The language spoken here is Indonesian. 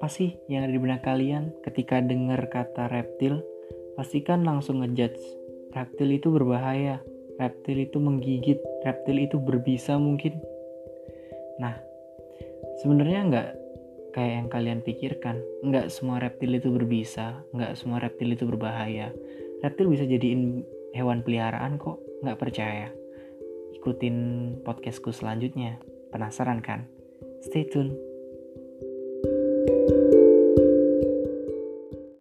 apa sih yang ada di benak kalian ketika dengar kata reptil? Pastikan langsung ngejudge. Reptil itu berbahaya, reptil itu menggigit, reptil itu berbisa mungkin. Nah, sebenarnya nggak kayak yang kalian pikirkan. Nggak semua reptil itu berbisa, nggak semua reptil itu berbahaya. Reptil bisa jadiin hewan peliharaan kok, nggak percaya. Ikutin podcastku selanjutnya. Penasaran kan? Stay tuned.